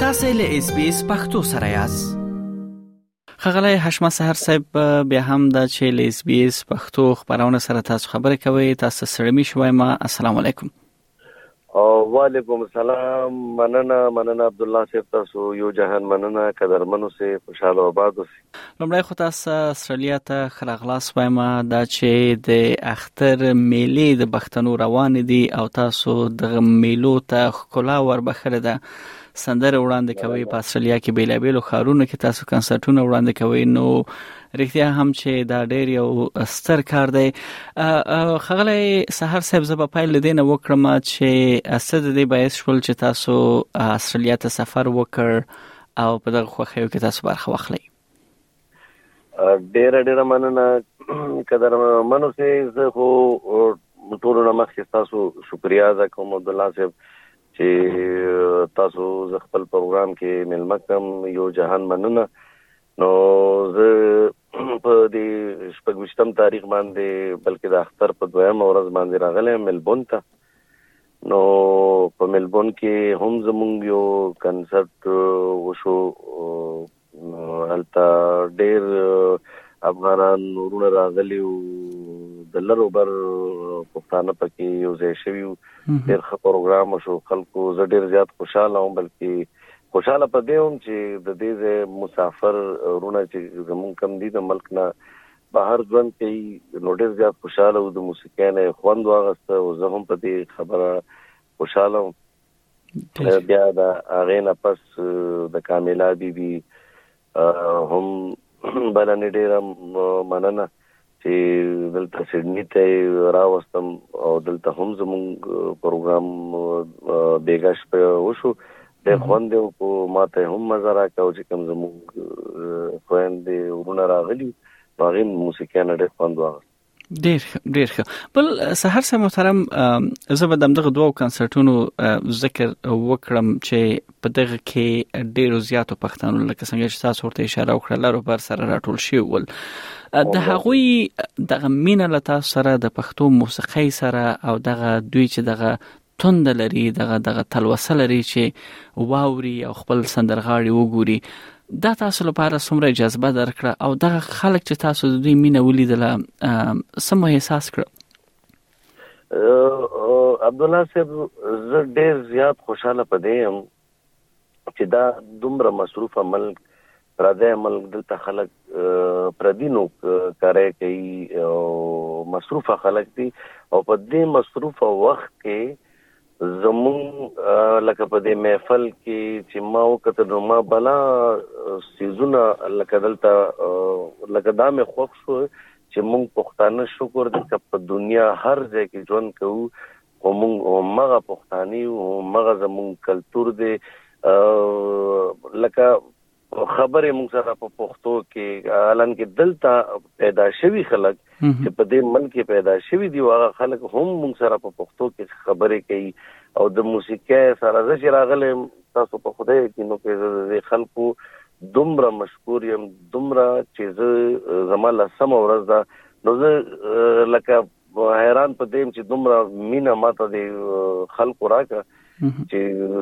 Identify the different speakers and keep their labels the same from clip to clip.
Speaker 1: تاسو له اس بي اس پختو سره یاست خغلی حشمه سحر صاحب بیا هم د چې له اس بي اس پختو خبرونه سره تاسو خبرې کوي تاسو سره می شوي ما السلام علیکم
Speaker 2: وعلیکم السلام مننه مننه عبد الله صاحب تاسو یو جهان مننه قدرمنو سه خوشاله آباد اوسئ
Speaker 1: لمړی خو تاسو استرالیا ته ښه راغلاست وایم دا چې د اختر میلې د بختنو روان دي او تاسو د میلو ته ښکلا وربخره ده سندره وړاندې کوي په استرالیا کې بیلابیلو ښارونو کې تاسو کنسرتونه وړاندې کوي نو رښتیا هم چې دا ډیر یو ستر کار دی خغلی سحر صاحب زبا پایل لدین وکړم چې اسد دې بایس شول چې تاسو استرالیا ته سفر وکړ او په دغه خوښیو کې تاسو برخه واخلئ
Speaker 2: ډیره ډیره مننه قدر منو سي زه خو ټول نه مخکې تاسو شکریا ادا کوم عبد الله صاحب چې تاسو ز خپل پروګرام کې ملمه کوم یو جهان مننه نو زه په دې شپږم تاریخ باندې بلکې د اختر په دویم ورځ باندې راغلم ملبون ته نو په ملبون کې هم زمونږ یو کنسرت وشو هلته ډېر افغانان ورونه راغلي او د لرو بر پښتانه پکې یو ځای شوي ډېر ښه پروګرام شو خلکو زه ډېر زیات خوشاله وم بلکې خوشاله پدې هم چې د دې ځای مسافر رونه چې زمون کم دي د ملک نه بهر ژوند کوي نو ډېر زیات خوشاله وو د موسیقۍ نه خوند واغسته او زه هم په دې خبره خوشاله وم بیا دا هغه نه پس د کاملا بیبي هم بلنې ډېره مننه چې دلته سیدنی ته راوستم او دلته هم زموږ پروګرام بیګا شپه وشو ډېر خوند یې وکړو ما ته هم مزه راکړه او چې کوم زموږ خویندې ورونه راغلي نو هغه موسیقي نه ډېر خوند واغست
Speaker 1: ډیر ډیر ښه بل سحر سه محترم زه به دغه دوه کنسرتونو ذکر وکړم چې په دغه کې ډیرو زیاتو پښتنو لکه څنګه چې تاسو ورته اشاره وکړه لارو بر سره راټول شي ول د هغوی دغه مینه لته سره د پښتو موسیقۍ سره او دغه دوی چې دغه تنده لري دغه دغه تلوسه لري چې واوري او خپل سندرغاړي وګوري دا تاسو لپاره څومره جذبه درکړه او دغه خلک چې تاسو د دوی مینه ولیدله سم احساس کړ
Speaker 2: عبد الله صاحب زه ډیر زیات خوشاله پدې يم چې دا دومره مصروفه ملک پردی ملک دلته خلک پردي نو کاري کوي او مصروفه خلک دي او په دې مصروفه وخت کې زمون لکه په دې محفل کې چې ما وکړه نو ما بلا سيزونه لکه دلته لکه دا مې خوښ شو چې مونږ پښتانه شکر دې چې په دنیا هر ځای کې ژوند کوو خو موږ همغه پښتانه یو، همغه زموږ کلتور دی او لکه خبرې موږ سره په پښتو کې الان کې دلته پیدا شوی خلک چې په دې ملک کې پیدا شوی دی هغه خلک هم موږ سره په پښتو کې خبرې کوي او د موسیقۍ سره زه چې راغلم تاسو په خوده کې نو کې زه خلکو دومره مشکور یم دومره چې زه زما لسمه ورځ ده نو زه لکه حیران په دیم چې دومره مینا ماته د خلکو راکا چې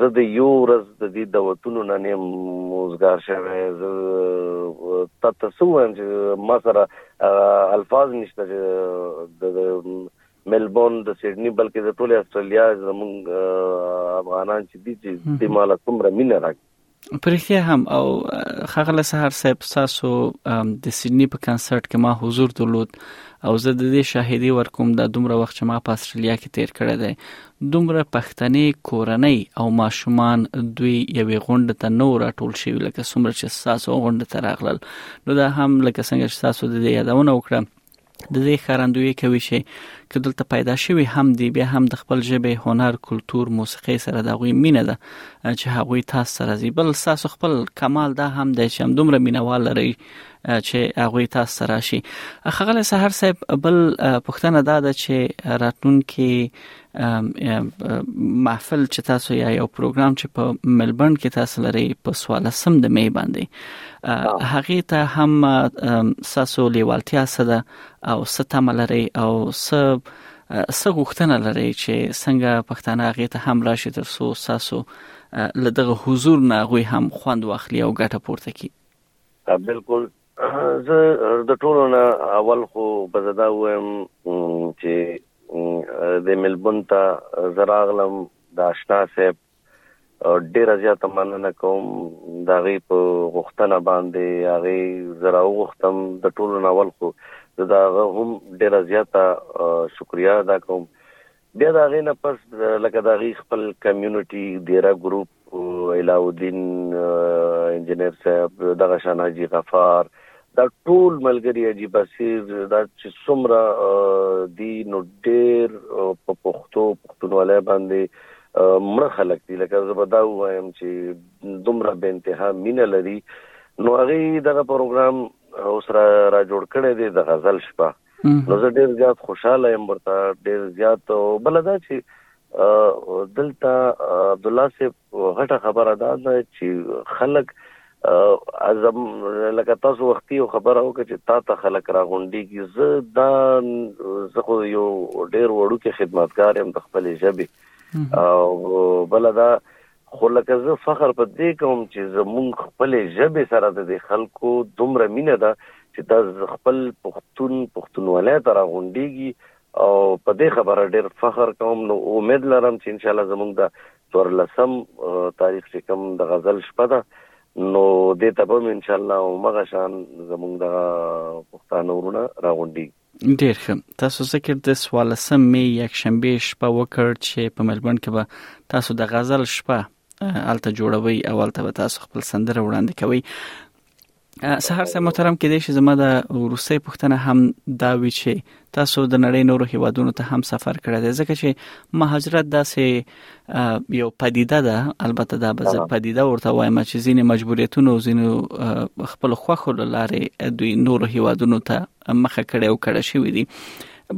Speaker 2: زه د یو ورځ د دې دعوتونو نه نیم موزګار شوه زه تاسو وایم چې ما سره الفاظ نشته چې د ملبون د سیدنی بلکې د ټوله استرالیا زمونږ افغانان چې دي چې د مال کوم رمینه راکړي
Speaker 1: پرختیا هم او خغله سحر صاحب تاسو د سیدنی په کنسرت کې ما حضور درلود او زه د دې شاهدی ورکوم د دومره وخت چې ما په استرالیا کې تیر کړی دی دومره پښتنې کورنۍ او ماشومان دوی یوې غونډه ته نو راټول شي لکه څومره چې تاسو غونډه ته راغلل نو دا هم لکه څنګه چې تاسو د دې یادونه وکړه د دې ښکارندوی کوي چې که دلته پیدا شوی هم دی بیا هم د خپل ژبه هنر کلچر موسیقي سره د غوي مینه ده چې هغه تاسو سره زی بل تاسو خپل کمال دا هم دی چې هم دومره مینوال لري چې هغه تاسو سره شي خغل سحر صاحب بل پښتنه دا ده چې راتلونکي محفل چې تاسو یا یو پروګرام چې په ملبورن کې تاسو لري په 14 د می باندې هغه ته هم ساسو لیوالتیا سره او ستامه لري او س څه غوښتنه لري چې څنګه پښتانه هغه ته هم راشي تر څو ساسو لدغه حضور نه غوي هم خوند واخلي او ګټه پورته کړي
Speaker 2: بالکل زه د ټولو نه اول خو به زه دا ووایم چې د ملبون ته زه راغلم د اشنا صاحب ډېره زیاته مننه کوم د هغې په غوښتنه باندې هغې زه راوغوښتم د ټولو نه اول خو زه د هغه هم ډېره زیاته شکریا ادا کوم بیا د هغې نه پس لکه د هغې خپل کمیونټي دیره ګروپ علاء الدین انجنیر صاحب دغه شان حاجی غفار دا ټول ملګری حاجی بصیر دا چې څومره دی نو ډیر په پښتو پښتونولۍ باندې مړه خلک دي لکه زه به دا وایم چې دومره به انتها مینه لري نو هغه دغه پروګرام اوس را را جوړ کړی دی د غزل شپه نو زه ډیر زیات خوشاله یم ورته ډیر زیات بل دا چې دلته عبد الله سے غټه خبره ده چې خلک ازم لکه تاسو وختي خبره وکړه چې تا ته خلک راغونډيږي زه دا زه خو یو ډیر وړو کې خدمتګار يم د خپل ژبه او بل دا خو لکه زه فخر په دې کوم چې زموږ خپلې ژبې سره د دې خلکو دومره مینه ده چې دا خپل پښتون پښتونولۍ ته راغونډېږي او په دې خبره ډېر فخر کوم نو امید لرم چې انشاءالله زموږ د څوارلسم تاریخ چې کوم د غزل شپه ده نو دې ته به انشاءالله او مغه شان زموږ د پښتانه ورونه راغونډېږي
Speaker 1: ډیر ښه تاسو ذکر د 14 می یک شنبه شپه وکړ چې په ملبورن کې به تاسو د غزل شپه الته جوړوي او الته به تاسو خپل سندره وړاندې کوي سهار سه محترم کې دې چې زما د روسي پښتنه هم دا وی چې تاسو د نړۍ نورو هیوادونو ته هم سفر کړی دی ځکه چې مهاجرت داسې یو پدیده ده البته دا به پدیده ورته وایم چې ځینې مجبوریتونه او ځینې خپل خوخو لاره دوی نورو هیوادونو ته مخه کړې او کړه شوې دي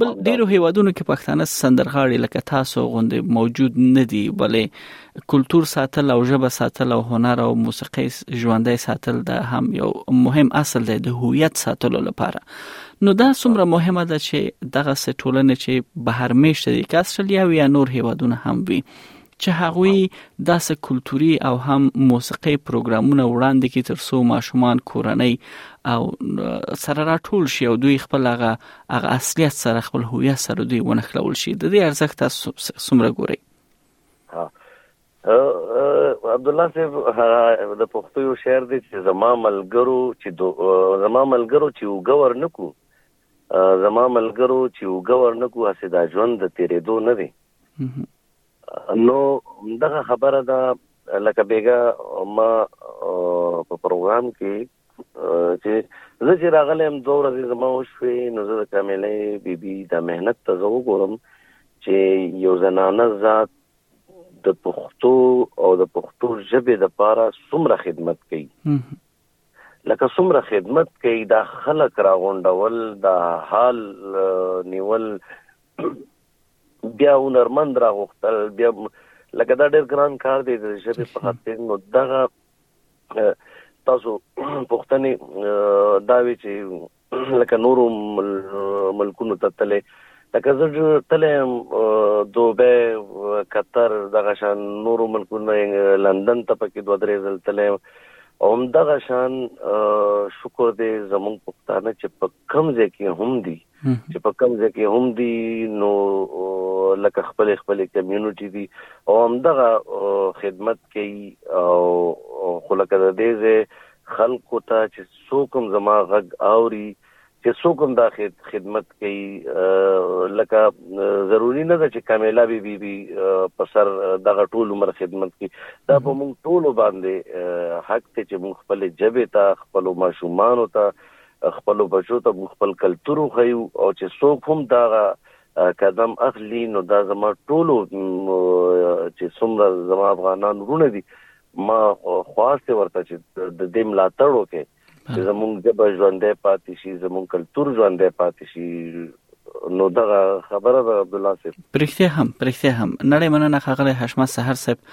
Speaker 1: بل ډیرو هیوادونو کې پښتانه سندرغاړي لکه تاسو غوندې موجود نه دي بلې کلچر ساتل او ژبه ساتل او هنر او موسیقي ژوندۍ ساتل د هم یو مهم اصل دی د هویت ساتلو لپاره نو دا څومره مهمه ده چې دغه سټولنه چې بهر میشته دي که استرالیا یا نور هیوادونه هم وي چې هغوی داسې کلتوري او هم موسیقي پروګرامونه وړاندې کړي تر څو ماشومان کورنۍ او سره راټول شي او دوی خپل هغه هغه اصلیت سره خپل هویت سره دوی ونښلول شي د دې ارزښت څومره ګوري
Speaker 2: عبد الله صاحب د پښتو یو شعر دی چې زما ملګرو چې زما ملګرو چې وګور نکو زما ملګرو چې اوګه ورنکو هسې دا ژوند د تیرېدو نه دی نو دغه خبره ده لکه بیګا ما په پروګرام کې چې زه چې راغلم دوه ورځې زما وشوې نو زه د کاملې بیبي د مهنت ته زه وګورم چې یو زنانه ذات د پښتو او د پښتو ژبې لپاره څومره خدمت کوي لکه څومره خدمت کوي دا خلک راغونډول دا حال نیول بیا هنرمند راغوښتل بیا لکه دا ډېر ګران کار دی د ژبې په خاطر نو دغه تاسو پښتني دا وی چې لکه نورو ملکونو ته تللی لکه زه تللی یم دوبی قطر دغه شان نورو ملکونو لندن ته پکې دوه درې ځل تللی یم هم دغه شان شکر دې زمونږ پښتانه چې په کم ځای کې هم دي چې په کم ځای کې هم دي نو لکه خپل خپل کمیونټي دي او هم دغه خدمت کوي او خلک د دې خلکو ته چې څوک هم زما غږ اوري چې څوک هم دا خدمت کوي لکه ضروری نه ده چې کامیلا بي بي بي په سر دغه ټول عمر خدمت کوي دا په موږ ټول باندې حق ته چې موږ خپل جبه ته خپل ماشومان ته خپل بچو ته موږ خپل کلچر خو او چې څوک هم دا قدم اخلي نو دا زما ټول چې څومره زما افغانان ورونه دي ما خواسته ورته چې د دې ملاتړ وکړي چې زمونږ ژبه ژوندې پاتې شي زمونږ کلچر ژوندې پاتې شي نو دغه خبره ده عبد الله صاحب
Speaker 1: پرختیا هم پرختیا هم نړۍ مننه خغله حشمت سحر صاحب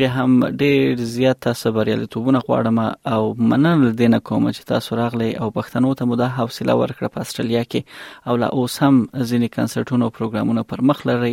Speaker 1: بیا هم ډیر زیات تاسو بریالیتوبونه غواړم او مننه دینه کوم چې تاسو راغلی او پښتنو ته مده حوصله ورکړه په استرالیا کې او لا اوس هم ځینې کنسرټونو او پروګرامونو پر مخ لري